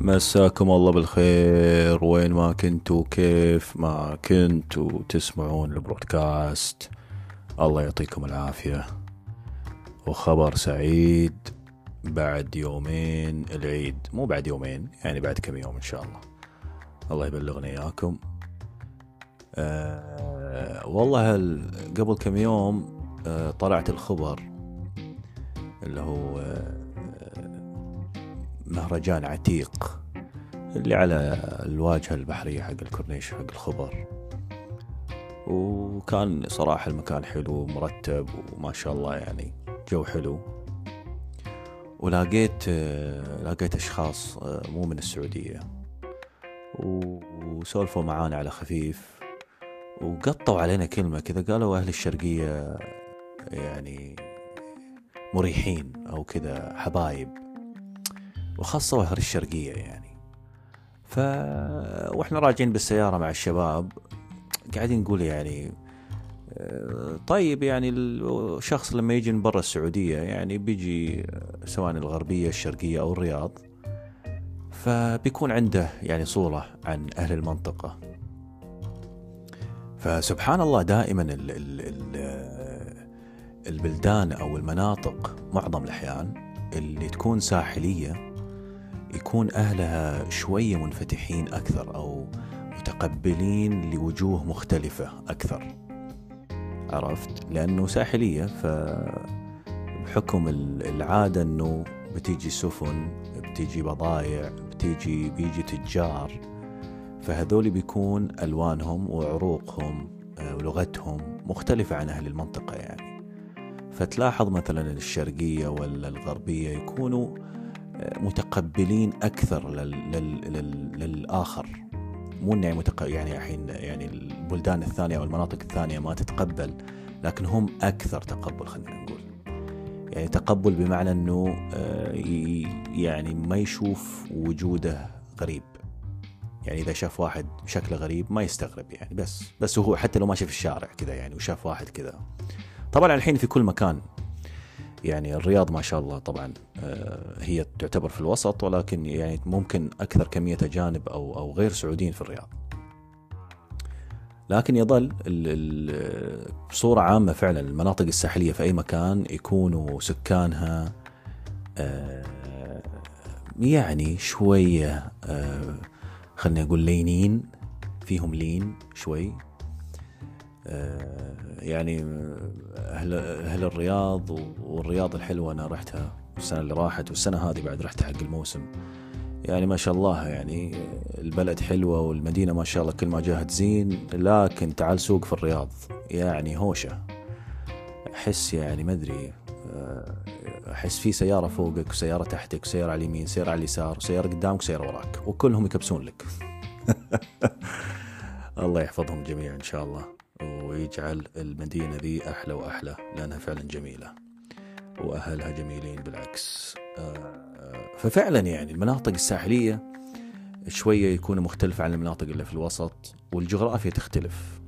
مساكم الله بالخير. وين ما كنتوا كيف ما كنتوا تسمعون البرودكاست. الله يعطيكم العافية. وخبر سعيد بعد يومين العيد مو بعد يومين يعني بعد كم يوم إن شاء الله. الله يبلغنا إياكم. أه والله قبل كم يوم أه طلعت الخبر اللي هو مهرجان عتيق اللي على الواجهة البحرية حق الكورنيش حق الخبر. وكان صراحة المكان حلو ومرتب وما شاء الله يعني جو حلو. ولقيت لقيت أشخاص مو من السعودية. وسولفوا معانا على خفيف. وقطوا علينا كلمة كذا قالوا أهل الشرقية يعني مريحين أو كذا حبايب. وخاصة أهل الشرقية يعني. ف وإحنا راجعين بالسيارة مع الشباب قاعدين نقول يعني طيب يعني الشخص لما يجي من برا السعودية يعني بيجي سواء الغربية الشرقية أو الرياض فبيكون عنده يعني صورة عن أهل المنطقة. فسبحان الله دائما ال ال ال البلدان أو المناطق معظم الأحيان اللي تكون ساحلية يكون أهلها شوية منفتحين أكثر أو متقبلين لوجوه مختلفة أكثر. عرفت؟ لأنه ساحلية فبحكم العادة أنه بتيجي سفن بتيجي بضايع بتيجي بيجي تجار فهذول بيكون ألوانهم وعروقهم ولغتهم مختلفة عن أهل المنطقة يعني. فتلاحظ مثلا الشرقية ولا الغربية يكونوا متقبلين أكثر لل... لل... لل... للآخر. مو إنه متق... يعني الحين يعني البلدان الثانية أو المناطق الثانية ما تتقبل لكن هم أكثر تقبل خلينا نقول. يعني تقبل بمعنى إنه يعني ما يشوف وجوده غريب. يعني إذا شاف واحد شكله غريب ما يستغرب يعني بس بس هو حتى لو ماشي في الشارع كذا يعني وشاف واحد كذا. طبعا الحين في كل مكان يعني الرياض ما شاء الله طبعا هي تعتبر في الوسط ولكن يعني ممكن أكثر كمية أجانب أو أو غير سعوديين في الرياض. لكن يظل بصوره عامة فعلا المناطق الساحلية في أي مكان يكونوا سكانها يعني شوية خلينا نقول لينين فيهم لين شوي يعني أهل, أهل الرياض والرياض الحلوة أنا رحتها السنة اللي راحت والسنة هذه بعد رحت حق الموسم. يعني ما شاء الله يعني البلد حلوة والمدينة ما شاء الله كل ما جاها تزين لكن تعال سوق في الرياض. يعني هوشة. أحس يعني ما أدري أحس في سيارة فوقك وسيارة تحتك وسيارة على اليمين سيارة على اليسار وسيارة قدامك وسيارة وراك وكلهم يكبسون لك. الله يحفظهم جميعا إن شاء الله. ويجعل المدينة ذي أحلى وأحلى لأنها فعلا جميلة. وأهلها جميلين بالعكس. ففعلا يعني المناطق الساحلية شوية يكون مختلفة عن المناطق اللي في الوسط والجغرافيا تختلف.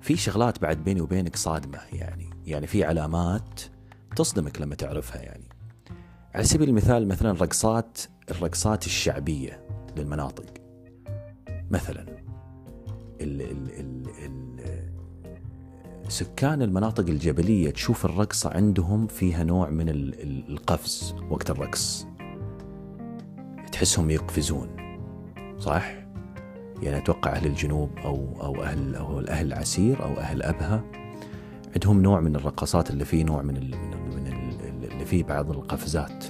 في شغلات بعد بيني وبينك صادمة يعني يعني في علامات تصدمك لما تعرفها يعني. على سبيل المثال مثلا الرقصات الرقصات الشعبية للمناطق. مثلا ال ال ال ال سكان المناطق الجبلية تشوف الرقصة عندهم فيها نوع من القفز وقت الرقص. تحسهم يقفزون صح؟ يعني أتوقع أهل الجنوب أو أو أهل أو أهل العسير أو أهل أبها عندهم نوع من الرقصات اللي فيه نوع من من ال اللي فيه بعض القفزات.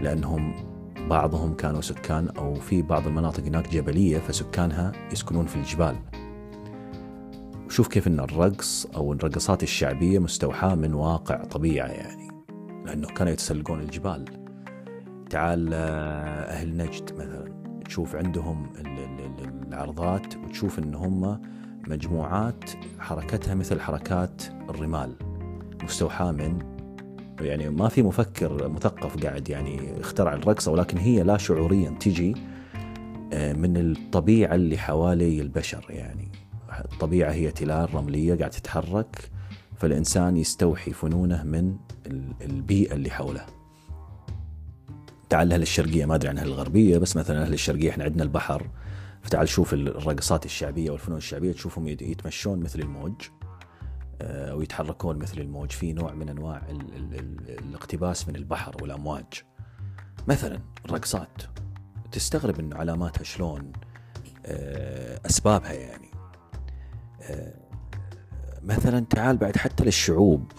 لأنهم بعضهم كانوا سكان أو في بعض المناطق هناك جبلية فسكانها يسكنون في الجبال. وشوف كيف أن الرقص أو الرقصات الشعبية مستوحاة من واقع طبيعة يعني لأنه كانوا يتسلقون الجبال. تعال أهل نجد مثلا تشوف عندهم العرضات وتشوف أن هم مجموعات حركتها مثل حركات الرمال مستوحاة من يعني ما في مفكر مثقف قاعد يعني اخترع الرقصة ولكن هي لا شعوريا تجي من الطبيعة اللي حوالي البشر يعني. الطبيعة هي تلال رملية قاعد تتحرك فالإنسان يستوحي فنونه من البيئة اللي حوله. تعال أهل الشرقية ما أدري عن أهل الغربية بس مثلا أهل الشرقية إحنا عندنا البحر. فتعال شوف الرقصات الشعبية والفنون الشعبية تشوفهم يتمشون مثل الموج آه، ويتحركون مثل الموج. في نوع من أنواع ال ال ال الاقتباس من البحر والأمواج. مثلا الرقصات تستغرب انه علاماتها شلون آه، أسبابها يعني. مثلا تعال بعد حتى للشعوب.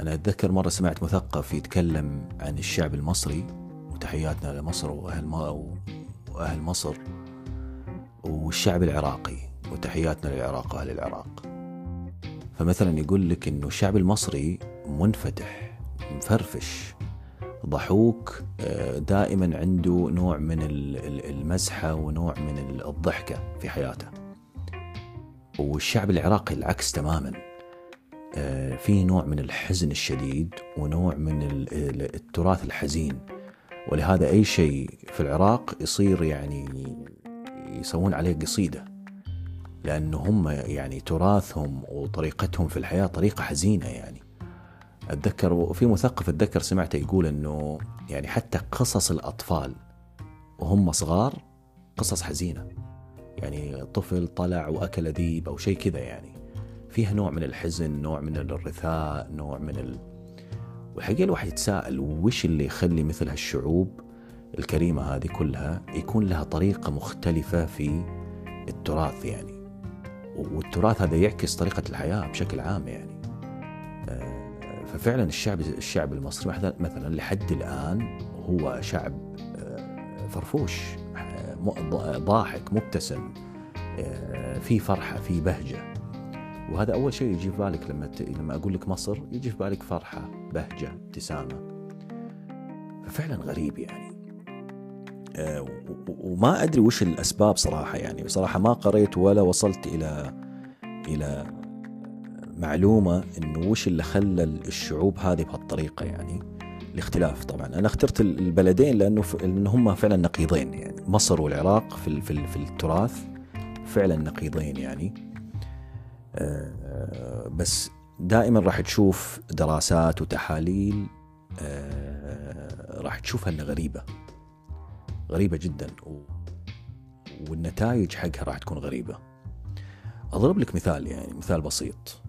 أنا أتذكر مرة سمعت مثقف يتكلم عن الشعب المصري وتحياتنا لمصر وأهل وأهل مصر والشعب العراقي وتحياتنا للعراق وأهل العراق. فمثلا يقول لك إنه الشعب المصري منفتح مفرفش. ضحوك آه، دائما عنده نوع من المزحة ونوع من الضحكة في حياته. والشعب العراقي العكس تماما. آه، في نوع من الحزن الشديد ونوع من التراث الحزين. ولهذا أي شيء في العراق يصير يعني يسوون عليه قصيدة. لأنه هم يعني تراثهم وطريقتهم في الحياة طريقة حزينة يعني. أتذكر وفي مثقف أتذكر سمعته يقول أنه يعني حتى قصص الأطفال وهم صغار قصص حزينة. يعني طفل طلع وأكل ذيب أو شيء كذا يعني. فيها نوع من الحزن نوع من الرثاء نوع من ال... والحقيقة الواحد يتساءل وش اللي يخلي مثل هالشعوب الكريمة هذه كلها يكون لها طريقة مختلفة في التراث يعني. والتراث هذا يعكس طريقة الحياة بشكل عام يعني. آه، ففعلا الشعب الشعب المصري مثلا لحد الآن هو شعب آه، فرفوش. ضاحك مبتسم آه، في فرحة في بهجة. وهذا أول شيء يجي في بالك لما لما أقول لك مصر يجي في بالك فرحة بهجة ابتسامة. ففعلا غريب يعني. آه، وما أدري وش الأسباب صراحة يعني. بصراحة ما قريت ولا وصلت إلى إلى معلومة إنه وش اللي خلى الشعوب هذه بهالطريقة يعني. الاختلاف طبعا. أنا اخترت البلدين لأنه لأن هم فعلا نقيضين يعني. مصر والعراق في في, في التراث فعلا نقيضين يعني. آه، بس دائما راح تشوف دراسات وتحاليل آه، راح تشوفها إنها غريبة. غريبة جدا. و... والنتائج حقها راح تكون غريبة. أضرب لك مثال يعني مثال بسيط.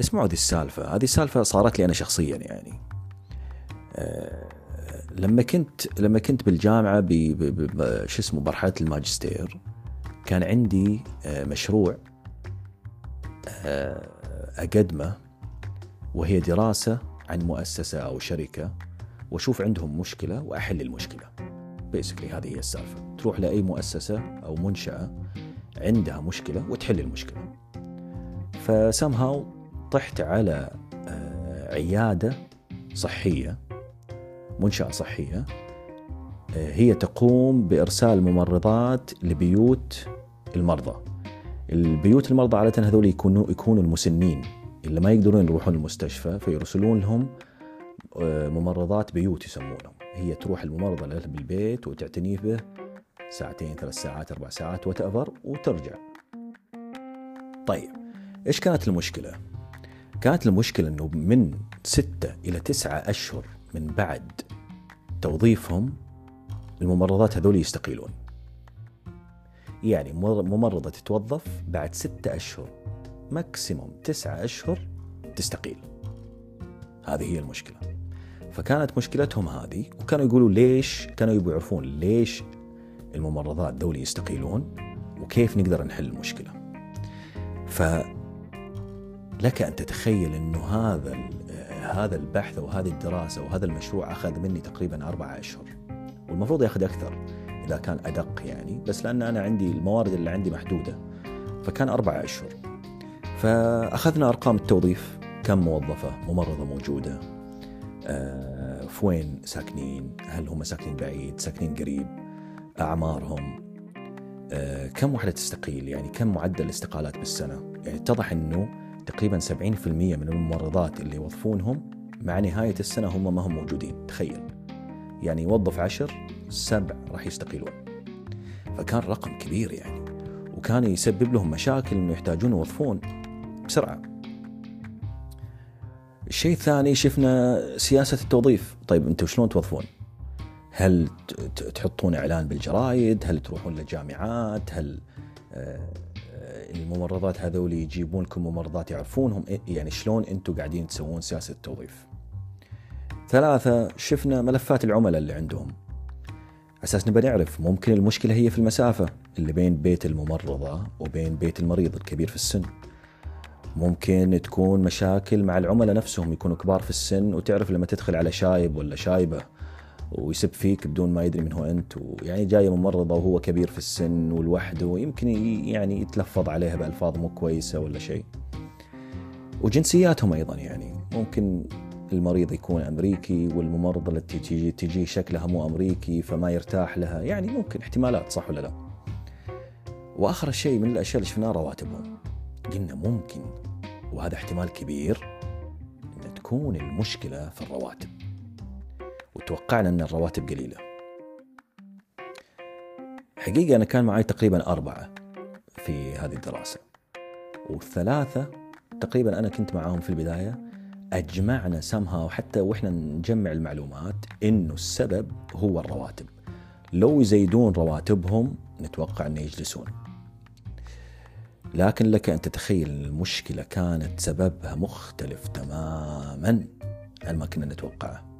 اسمعوا ذي السالفة. هذه السالفة صارت لي أنا شخصيا يعني. أه لما كنت لما كنت بالجامعة ب... شو اسمه مرحلة الماجستير كان عندي أه مشروع أه أقدمه وهي دراسة عن مؤسسة أو شركة وأشوف عندهم مشكلة وأحل المشكلة. بيسكلي هذه هي السالفة. تروح لأي مؤسسة أو منشأة عندها مشكلة وتحل المشكلة. فسمهاو طحت على آه، عيادة صحية. منشأة صحية آه، هي تقوم بإرسال ممرضات لبيوت المرضى. البيوت المرضى عادة هذول يكونوا يكونوا المسنين. اللي ما يقدرون يروحون المستشفى فيرسلون لهم آه، ممرضات بيوت يسمونهم. هي تروح الممرضة له بالبيت وتعتني به ساعتين ثلاث ساعات أربع ساعات وتأفر وترجع. طيب إيش كانت المشكلة؟ كانت المشكلة أنه من ستة إلى تسعة أشهر من بعد توظيفهم الممرضات هذول يستقيلون. يعني ممرضة تتوظف بعد ستة أشهر ماكسيموم تسعة أشهر تستقيل. هذه هي المشكلة. فكانت مشكلتهم هذه وكانوا يقولوا ليش كانوا يبغوا يعرفون ليش الممرضات دولي يستقيلون وكيف نقدر نحل المشكلة. ف لك أن تتخيل أنه هذا هذا البحث أو هذه الدراسة وهذا المشروع أخذ مني تقريبا أربعة أشهر. والمفروض يأخذ أكثر إذا كان أدق يعني بس لأن أنا عندي الموارد اللي عندي محدودة فكان أربعة أشهر. فأخذنا أرقام التوظيف كم موظفة ممرضة موجودة آه، في وين ساكنين هل هم ساكنين بعيد ساكنين قريب أعمارهم آه، كم وحدة تستقيل يعني كم معدل الاستقالات بالسنة؟ يعني اتضح أنه تقريبا 70% من الممرضات اللي يوظفونهم مع نهاية السنة هم ما هم موجودين تخيل. يعني يوظف عشر سبع راح يستقيلون. فكان رقم كبير يعني. وكان يسبب لهم مشاكل إنه يحتاجون يوظفون بسرعة. الشيء الثاني شفنا سياسة التوظيف. طيب أنتم شلون توظفون؟ هل تحطون إعلان بالجرايد؟ هل تروحون للجامعات؟ هل آه، الممرضات هذول يجيبون لكم ممرضات يعرفونهم يعني شلون أنتم قاعدين تسوون سياسة التوظيف ثلاثة شفنا ملفات العملاء اللي عندهم. أساس نبى نعرف ممكن المشكلة هي في المسافة اللي بين بيت الممرضة وبين بيت المريض الكبير في السن. ممكن تكون مشاكل مع العملاء نفسهم يكونوا كبار في السن وتعرف لما تدخل على شايب ولا شايبة. ويسب فيك بدون ما يدري من هو أنت ويعني جاية ممرضة وهو كبير في السن ولوحده يمكن يعني يتلفظ عليها بألفاظ مو كويسة ولا شيء. وجنسياتهم أيضا يعني ممكن المريض يكون أمريكي والممرضة التي تجي تجي شكلها مو أمريكي فما يرتاح لها يعني ممكن احتمالات صح ولا لا؟ وآخر شيء من الأشياء اللي شفناها رواتبهم. قلنا ممكن وهذا احتمال كبير إن تكون المشكلة في الرواتب. وتوقعنا أن الرواتب قليلة. حقيقة أنا كان معي تقريبا أربعة في هذه الدراسة. والثلاثه تقريبا أنا كنت معاهم في البداية. أجمعنا سمها وحتى وإحنا نجمع المعلومات إنه السبب هو الرواتب. لو يزيدون رواتبهم نتوقع إنه يجلسون. لكن لك أن تتخيل المشكلة كانت سببها مختلف تماما عن ما كنا نتوقعه.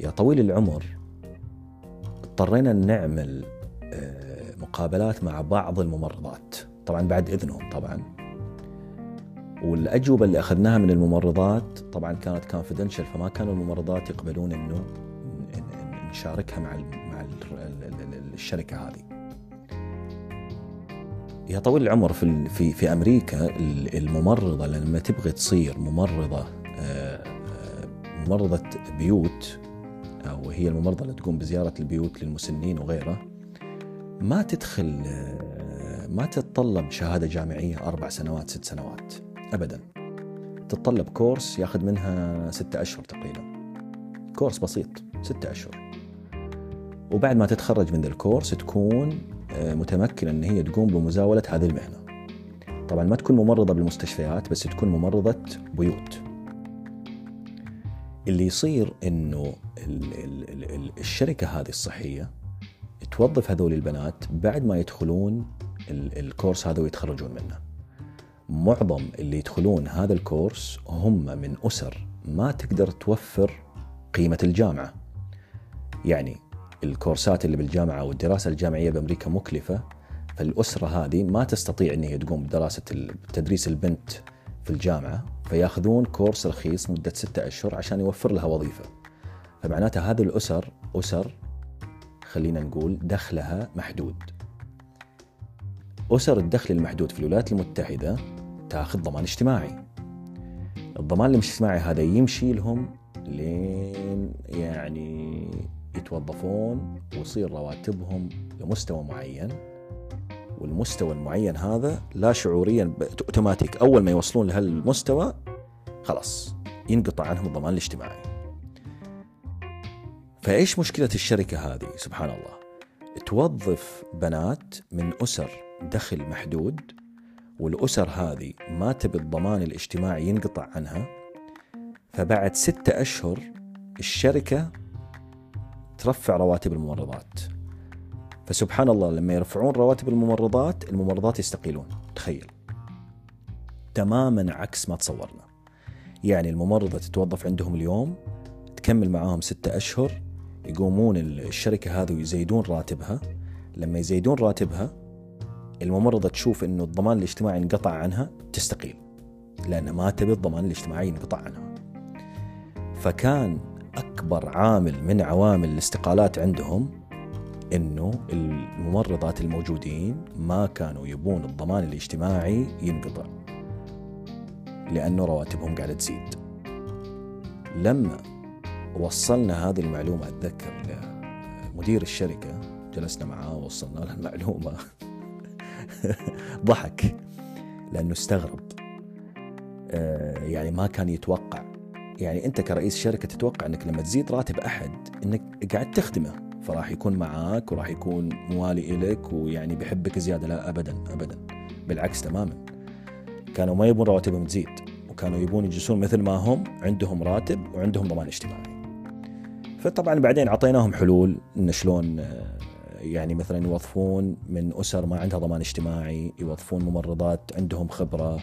يا طويل العمر اضطرينا نعمل آه، مقابلات مع بعض الممرضات طبعا بعد إذنهم طبعا والأجوبة اللي أخذناها من الممرضات طبعا كانت كونفدنشال فما كانوا الممرضات يقبلون إنه نشاركها مع مع الشركة هذه. يا طويل العمر في في في أمريكا الممرضة لما تبغى تصير ممرضة آه، ممرضة بيوت أو هي الممرضة اللي تقوم بزيارة البيوت للمسنين وغيره ما تدخل آه، ما تتطلب شهادة جامعية أربع سنوات ست سنوات ابدا. تتطلب كورس ياخذ منها ستة أشهر تقريبا. كورس بسيط ستة أشهر. وبعد ما تتخرج من ذا الكورس تكون آه، متمكنة إن هي تقوم بمزاولة هذه المهنة. طبعا ما تكون ممرضة بالمستشفيات بس تكون ممرضة بيوت. اللي يصير إنه الشركة هذه الصحية توظف هذول البنات بعد ما يدخلون الكورس هذا ويتخرجون منه. معظم اللي يدخلون هذا الكورس هم من أسر ما تقدر توفر قيمة الجامعة. يعني الكورسات اللي بالجامعة والدراسة الجامعية بأمريكا مكلفة فالأسرة هذه ما تستطيع أن هي تقوم بدراسة تدريس البنت في الجامعة فياخذون كورس رخيص مدة ستة أشهر عشان يوفر لها وظيفة. فمعناتها هذه الأسر أسر خلينا نقول دخلها محدود. أسر الدخل المحدود في الولايات المتحدة تاخذ ضمان اجتماعي. الضمان الاجتماعي هذا يمشي لهم لين يعني يتوظفون ويصير رواتبهم لمستوى معين. والمستوى المعين هذا لا شعوريا اوتوماتيك أول ما يوصلون لهالمستوى خلاص ينقطع عنهم الضمان الاجتماعي. فإيش مشكلة الشركة هذه؟ سبحان الله توظف بنات من أسر دخل محدود والأسر هذه ما تبي الضمان الاجتماعي ينقطع عنها. فبعد ستة أشهر الشركة ترفع رواتب الممرضات. فسبحان الله لما يرفعون رواتب الممرضات الممرضات يستقيلون. تخيل. تماما عكس ما تصورنا. يعني الممرضة تتوظف عندهم اليوم تكمل معاهم ستة أشهر يقومون الشركة هذه ويزيدون راتبها. لما يزيدون راتبها الممرضة تشوف إنه الضمان الاجتماعي انقطع عنها تستقيل. لأن ما تبي الضمان الاجتماعي ينقطع عنها. فكان أكبر عامل من عوامل الاستقالات عندهم إنه الممرضات الموجودين ما كانوا يبون الضمان الاجتماعي ينقطع لأنه رواتبهم قاعدة تزيد. لما وصلنا هذه المعلومة أتذكر لمدير الشركة جلسنا معاه ووصلنا له المعلومة. ضحك لأنه استغرب. آه، يعني ما كان يتوقع. يعني أنت كرئيس شركة تتوقع إنك لما تزيد راتب أحد إنك قاعد تخدمه. فراح يكون معاك وراح يكون موالي الك ويعني بيحبك زيادة. لا ابدا ابدا. بالعكس تماما. كانوا ما يبون رواتبهم تزيد وكانوا يبون يجلسون مثل ما هم عندهم راتب وعندهم ضمان اجتماعي. فطبعا بعدين أعطيناهم حلول إن شلون آه، يعني مثلا يوظفون من أسر ما عندها ضمان اجتماعي يوظفون ممرضات عندهم خبرة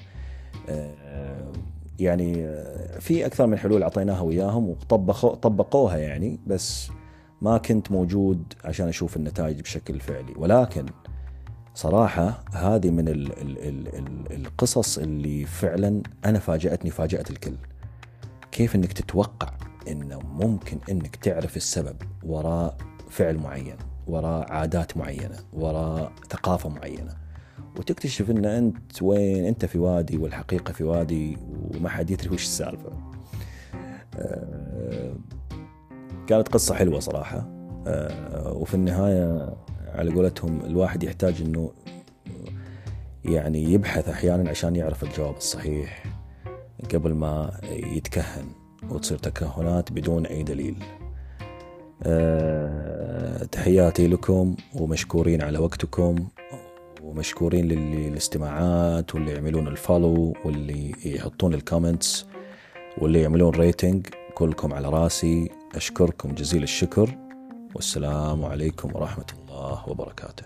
آه، يعني آه، في أكثر من حلول أعطيناها وياهم وطبقوا طبقوها يعني. بس ما كنت موجود عشان أشوف النتائج بشكل فعلي. ولكن صراحة هذه من ال ال ال ال القصص اللي فعلا أنا فاجأتني فاجأت الكل. كيف أنك تتوقع أنه ممكن أنك تعرف السبب وراء فعل معين وراء عادات معينة وراء ثقافة معينة وتكتشف أن أنت وين؟ أنت في وادي والحقيقة في وادي وما حد يدري وش السالفة. آه، كانت قصة حلوة صراحة آه، وفي النهاية على قولتهم الواحد يحتاج إنه يعني يبحث أحيانا عشان يعرف الجواب الصحيح قبل ما يتكهن وتصير تكهنات بدون أي دليل. أه تحياتي لكم ومشكورين على وقتكم ومشكورين للاستماعات واللي يعملون ال follow واللي يحطون ال comments واللي يعملون rating كلكم على راسي أشكركم جزيل الشكر والسلام عليكم ورحمة الله وبركاته.